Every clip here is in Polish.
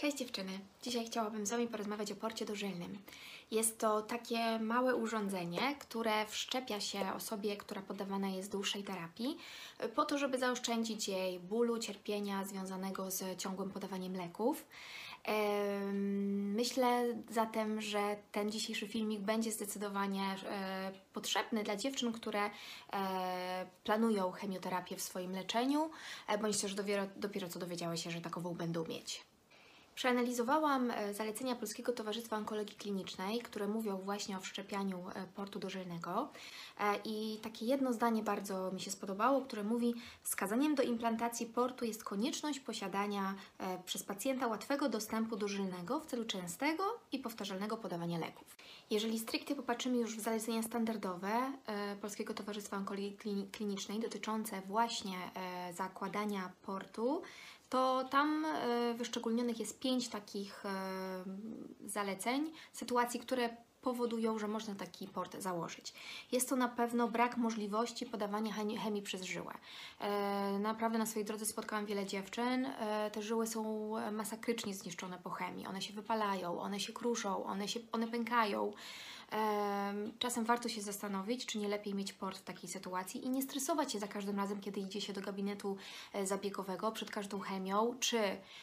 Cześć dziewczyny! Dzisiaj chciałabym z Wami porozmawiać o porcie dożylnym. Jest to takie małe urządzenie, które wszczepia się osobie, która poddawana jest dłuższej terapii, po to, żeby zaoszczędzić jej bólu, cierpienia związanego z ciągłym podawaniem leków. Myślę zatem, że ten dzisiejszy filmik będzie zdecydowanie e, potrzebny dla dziewczyn, które e, planują chemioterapię w swoim leczeniu, e, bądź też dopiero, dopiero co dowiedziały się, że takową będą mieć. Przeanalizowałam e, zalecenia Polskiego Towarzystwa Onkologii Klinicznej, które mówią właśnie o wszczepianiu e, portu dożylnego. E, I takie jedno zdanie bardzo mi się spodobało, które mówi: Wskazaniem do implantacji portu jest konieczność posiadania przez pacjenta łatwego dostępu dożylnego w celu częstego i powtarzalnego podawania leków. Jeżeli stricte popatrzymy już w zalecenia standardowe Polskiego Towarzystwa Onkologii Klini- Klinicznej dotyczące właśnie zakładania portu, to tam e, wyszczególnionych jest pięć takich e, zaleceń, sytuacji, które powodują, że można taki port założyć. Jest to na pewno brak możliwości podawania chemii, przez żyłę. E, naprawdę na swojej drodze spotkałam wiele dziewczyn. Te żyły są masakrycznie zniszczone po chemii. One się wypalają, one się kruszą, one, się, one pękają. Em, Czasem warto się zastanowić, czy nie lepiej mieć port w takiej sytuacji i nie stresować się za każdym razem, kiedy idzie się do gabinetu e, zabiegowego przed każdą chemią, czy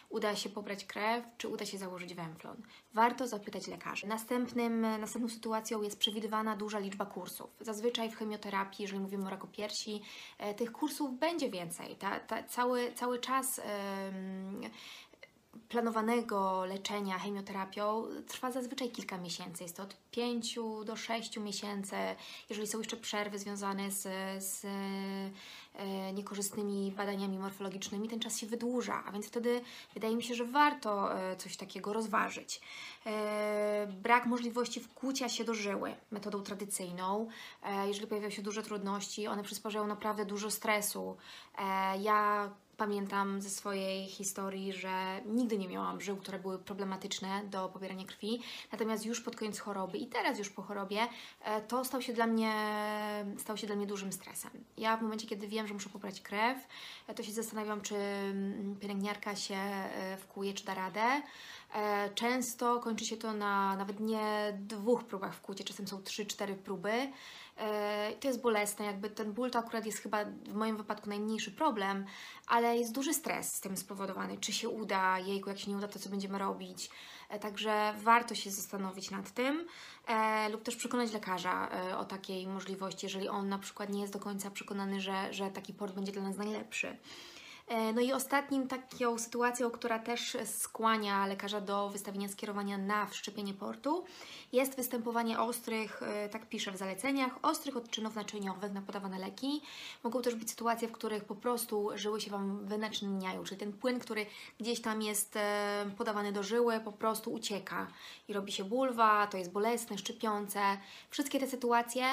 uda się pobrać krew, czy uda się założyć węflon. Warto zapytać lekarzy. Następnym, następną sytuacją jest przewidywana duża liczba kursów. Zazwyczaj w chemioterapii, jeżeli mówimy o raku piersi, e, tych kursów będzie więcej. Ta, ta, cały, cały czas planowanego leczenia chemioterapią trwa zazwyczaj kilka miesięcy. Jest to od 5 do 6 miesięcy. Jeżeli są jeszcze przerwy związane z, z e, niekorzystnymi badaniami morfologicznymi, ten czas się wydłuża, a więc wtedy wydaje mi się, że warto e, coś takiego rozważyć. E, brak możliwości wkłucia się do żyły metodą tradycyjną. Jeżeli pojawiają się duże trudności, one przysparzają naprawdę dużo stresu. Ja Pamiętam ze swojej historii, że nigdy nie miałam żył, które były problematyczne do pobierania krwi, natomiast już pod koniec choroby i teraz już po chorobie e, to stał się dla mnie, stał się dla mnie dużym stresem. Ja w momencie, kiedy wiem, że muszę pobrać krew, e, to się zastanawiam, czy mm, pielęgniarka się e, wkłuje, czy da radę. Często kończy się to na nawet nie dwóch próbach wkłucia, czasem są trzy, cztery próby. E, To jest bolesne, jakby ten ból to akurat jest chyba w moim wypadku najmniejszy problem, ale jest duży stres z tym spowodowany. Czy się uda, jejku, jak się nie uda, to co będziemy robić. E, Także warto się zastanowić nad tym e, lub też przekonać lekarza o takiej możliwości, jeżeli on na przykład nie jest do końca przekonany, że, że taki port będzie dla nas najlepszy. E, No i ostatnim taką sytuacją, która też skłania lekarza do wystawienia skierowania na wszczepienie portu, jest występowanie ostrych, e, tak pisze w zaleceniach, ostrych odczynów naczyniowych na podawane leki. Mogą też być sytuacje, w których po prostu żyły się Wam wynaczyniają, czyli ten płyn, który gdzieś tam jest e, podawany do żyły, po prostu ucieka i robi się bulwa, to jest bolesne, szczypiące. Wszystkie te sytuacje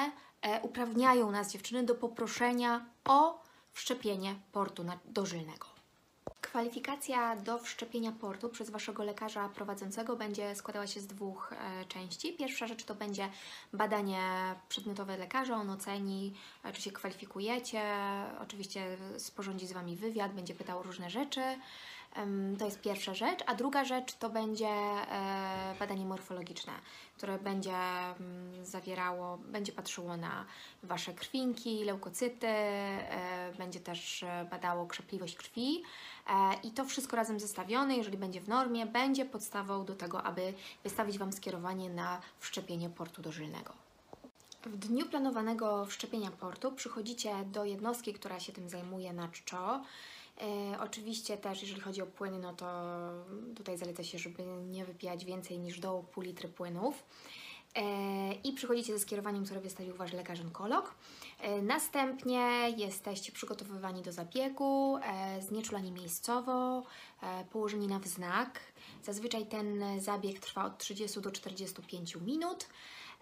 uprawniają nas, dziewczyny, do poproszenia o wszczepienie portu dożylnego. Kwalifikacja do wszczepienia portu przez Waszego lekarza prowadzącego będzie składała się z dwóch e, części. Pierwsza rzecz to będzie badanie przedmiotowe lekarza. On oceni, e, czy się kwalifikujecie. Oczywiście sporządzi z Wami wywiad, będzie pytał różne rzeczy. To jest pierwsza rzecz. A druga rzecz to będzie e, badanie morfologiczne, które będzie mm, zawierało, będzie patrzyło na Wasze krwinki, leukocyty, e, będzie też badało krzepliwość krwi. E, I to wszystko razem zestawione, jeżeli będzie w normie, będzie podstawą do tego, aby wystawić Wam skierowanie na wszczepienie portu dożylnego. W dniu planowanego wszczepienia portu przychodzicie do jednostki, która się tym zajmuje na czczo. E, oczywiście też, jeżeli chodzi o płyny, no to tutaj zaleca się, żeby nie wypijać więcej niż do pół litry płynów. E, I przychodzicie ze skierowaniem, które wystawił Wasz lekarz onkolog. E, Następnie jesteście przygotowywani do zabiegu, e, znieczulani miejscowo, położeni na wznak. Zazwyczaj ten zabieg trwa od 30 do 45 minut.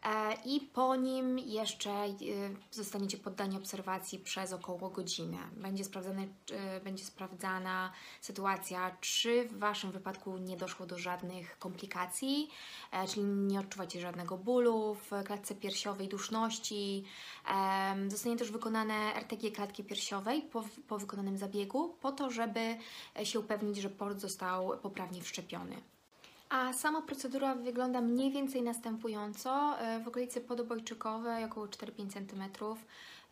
E, i po nim jeszcze e, zostaniecie poddani obserwacji przez około godzinę. Będzie, sprawdzane, e, będzie sprawdzana sytuacja, czy w Waszym wypadku nie doszło do żadnych komplikacji, czyli nie odczuwacie żadnego bólu w klatce piersiowej, duszności. Zostanie też wykonane RTG klatki piersiowej po, po wykonanym zabiegu, po to, żeby się upewnić, że port został poprawnie wszczepiony. A sama procedura wygląda mniej więcej następująco. E, W okolicy podobojczykowej, około 4-5 cm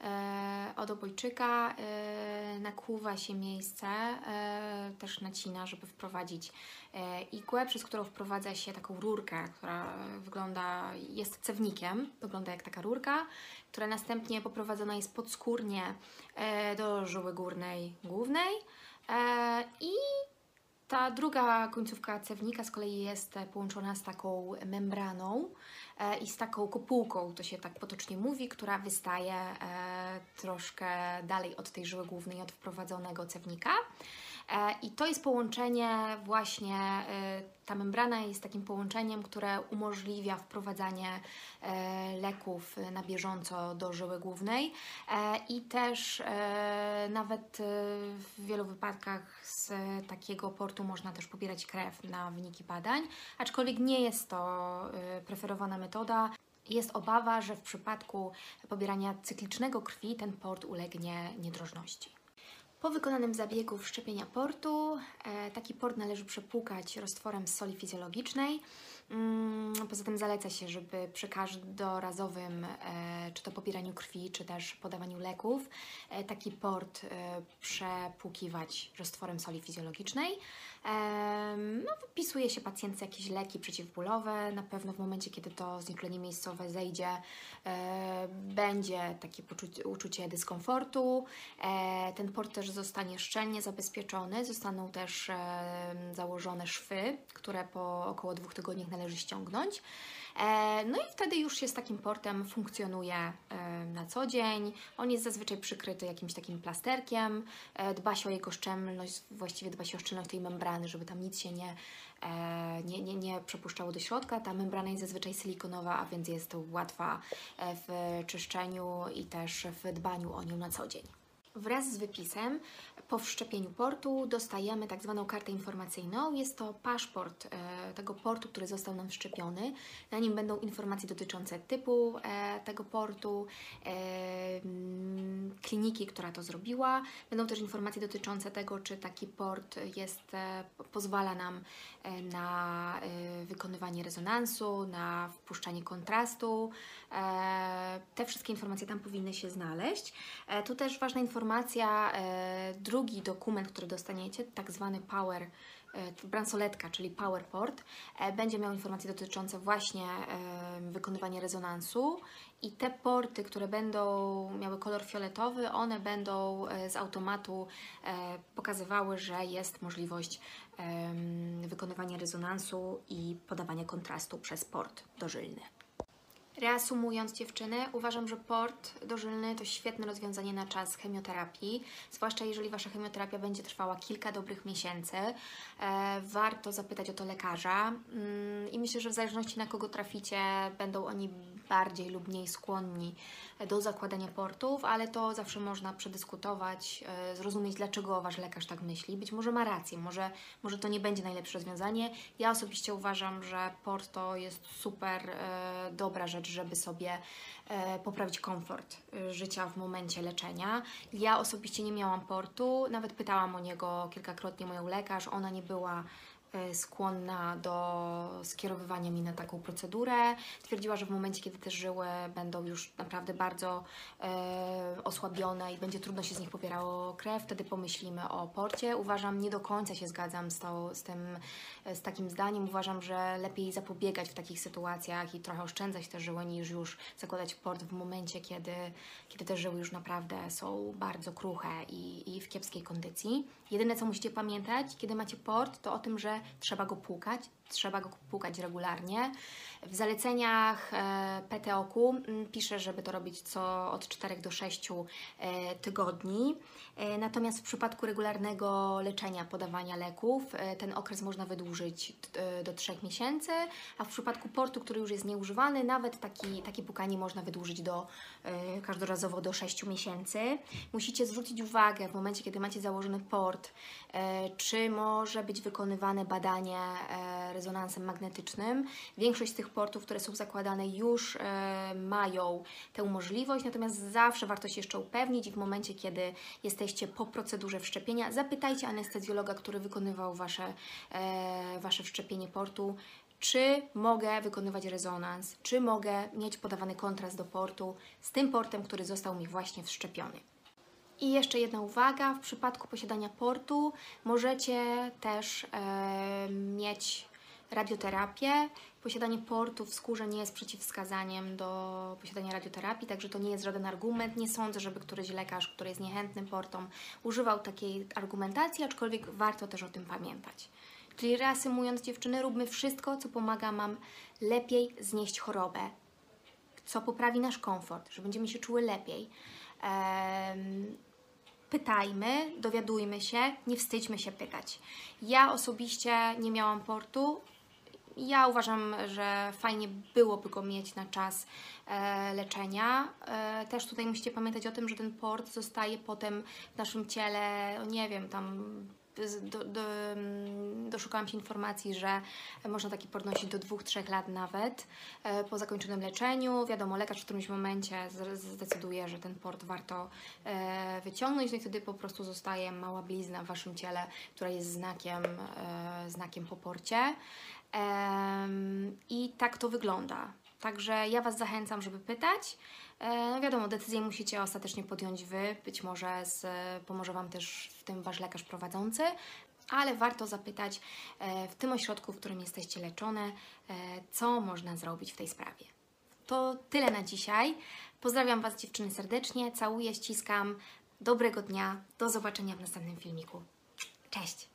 e, od obojczyka e, nakłuwa się miejsce, też nacina, żeby wprowadzić igłę, przez którą wprowadza się taką rurkę, która wygląda, jest cewnikiem, wygląda jak taka rurka, która następnie poprowadzona jest podskórnie do żyły górnej głównej i ta druga końcówka cewnika z kolei jest połączona z taką membraną e, i z taką kopułką, to się tak potocznie mówi, która wystaje e, troszkę dalej od tej żyły głównej, od wprowadzonego cewnika. E, I to jest połączenie właśnie, e, ta membrana jest takim połączeniem, które umożliwia wprowadzanie e, leków na bieżąco do żyły głównej E, i też nawet w wielu wypadkach z takiego portu można też pobierać krew na wyniki badań, aczkolwiek nie jest to preferowana metoda. Jest obawa, że w przypadku pobierania cyklicznego krwi ten port ulegnie niedrożności. Po wykonanym zabiegu wszczepienia portu, e, taki port należy przepłukać roztworem soli fizjologicznej. Mm, Poza tym zaleca się, żeby przy każdorazowym, e, czy to pobieraniu krwi, czy też podawaniu leków, e, taki port przepłukiwać roztworem soli fizjologicznej. No, wypisuje się pacjentce jakieś leki przeciwbólowe. Na pewno w momencie, kiedy to znieczulenie miejscowe zejdzie, e, będzie takie poczucie, uczucie dyskomfortu. E, ten port też zostanie szczelnie zabezpieczony. Zostaną też e, założone szwy, które po około dwóch tygodniach należy ściągnąć. E, No i wtedy już się z takim portem funkcjonuje e, na co dzień. On jest zazwyczaj przykryty jakimś takim plasterkiem. E, Dba się o jego szczelność, właściwie dba się o szczelność tej membrany, żeby tam nic się nie, nie, nie, nie przepuszczało do środka. Ta membrana jest zazwyczaj silikonowa, a więc jest łatwa e, w czyszczeniu i też w dbaniu o nią na co dzień. Wraz z wypisem po wszczepieniu portu dostajemy tak zwaną kartę informacyjną. Jest to paszport e, tego portu, który został nam wszczepiony. Na nim będą informacje dotyczące typu e, tego portu, e, mm, kliniki, która to zrobiła. Będą też informacje dotyczące tego, czy taki port jest, po- pozwala nam na wykonywanie rezonansu, na wpuszczanie kontrastu. Te wszystkie informacje tam powinny się znaleźć. Tu też ważna informacja, e, drugi dokument, który dostaniecie, tak zwany Power, e, bransoletka, czyli PowerPort, e, będzie miał informacje dotyczące właśnie wykonywania rezonansu i te porty, które będą miały kolor fioletowy, one będą z automatu pokazywały, że jest możliwość wykonywania rezonansu i podawania kontrastu przez port dożylny. Reasumując dziewczyny, uważam, że port dożylny to świetne rozwiązanie na czas chemioterapii, zwłaszcza jeżeli Wasza chemioterapia będzie trwała kilka dobrych miesięcy. E, warto zapytać o to lekarza mm, i myślę, że w zależności na kogo traficie, będą oni bardziej lub mniej skłonni do zakładania portów, ale to zawsze można przedyskutować, e, zrozumieć, dlaczego Wasz lekarz tak myśli. Być może ma rację, może, może to nie będzie najlepsze rozwiązanie. Ja osobiście uważam, że port to jest super e, dobra rzecz, żeby sobie e, poprawić komfort e, życia w momencie leczenia. Ja osobiście nie miałam portu, nawet pytałam o niego kilkakrotnie moją lekarz, ona nie była skłonna do skierowywania mi na taką procedurę. Twierdziła, że w momencie, kiedy te żyły będą już naprawdę bardzo e, osłabione i będzie trudno się z nich pobierało krew, wtedy pomyślimy o porcie. Uważam, nie do końca się zgadzam z, to, z, tym, z takim zdaniem. Uważam, że lepiej zapobiegać w takich sytuacjach i trochę oszczędzać te żyły, niż już zakładać port w momencie, kiedy, kiedy te żyły już naprawdę są bardzo kruche i, i w kiepskiej kondycji. Jedyne, co musicie pamiętać, kiedy macie port, to o tym, że trzeba go płukać trzeba go płukać regularnie. W zaleceniach e, PTOK pisze, żeby to robić co od 4 do 6 e, tygodni. E, Natomiast w przypadku regularnego leczenia, podawania leków, ten okres można wydłużyć do 3 miesięcy, a w przypadku portu, który już jest nieużywany, nawet taki, takie pukanie można wydłużyć do, każdorazowo do 6 miesięcy. Musicie zwrócić uwagę w momencie, kiedy macie założony port, czy może być wykonywane badanie rezonansem magnetycznym. Większość z tych portów, które są zakładane, już e, mają tę możliwość, natomiast zawsze warto się jeszcze upewnić i w momencie, kiedy jesteście po procedurze wszczepienia, zapytajcie anestezjologa, który wykonywał Wasze, e, wasze wszczepienie portu, czy mogę wykonywać rezonans, czy mogę mieć podawany kontrast do portu z tym portem, który został mi właśnie wszczepiony. I jeszcze jedna uwaga, w przypadku posiadania portu możecie też e, mieć radioterapię. Posiadanie portu w skórze nie jest przeciwwskazaniem do posiadania radioterapii, także to nie jest żaden argument. Nie sądzę, żeby któryś lekarz, który jest niechętny portom, używał takiej argumentacji, aczkolwiek warto też o tym pamiętać. Czyli reasumując, dziewczyny, róbmy wszystko, co pomaga nam lepiej znieść chorobę, co poprawi nasz komfort, że będziemy się czuły lepiej. Pytajmy, dowiadujmy się, nie wstydźmy się pytać. Ja osobiście nie miałam portu. Ja uważam, że fajnie byłoby go mieć na czas e, leczenia. E, też tutaj musicie pamiętać o tym, że ten port zostaje potem w naszym ciele, nie wiem, tam do, do, mm, doszukałam się informacji, że można taki port nosić do 2-3 lat nawet e, po zakończonym leczeniu. Wiadomo, lekarz w którymś momencie zdecyduje, że ten port warto wyciągnąć, no i wtedy po prostu zostaje mała blizna w Waszym ciele, która jest znakiem, znakiem po porcie. I tak to wygląda. Także ja Was zachęcam, żeby pytać. E, No wiadomo, decyzję musicie ostatecznie podjąć Wy. Być może z, pomoże Wam też w tym Wasz lekarz prowadzący, ale warto zapytać e, w tym ośrodku, w którym jesteście leczone, e, co można zrobić w tej sprawie. To tyle na dzisiaj. Pozdrawiam Was dziewczyny serdecznie, całuję, ściskam. Dobrego dnia, do zobaczenia w następnym filmiku. Cześć!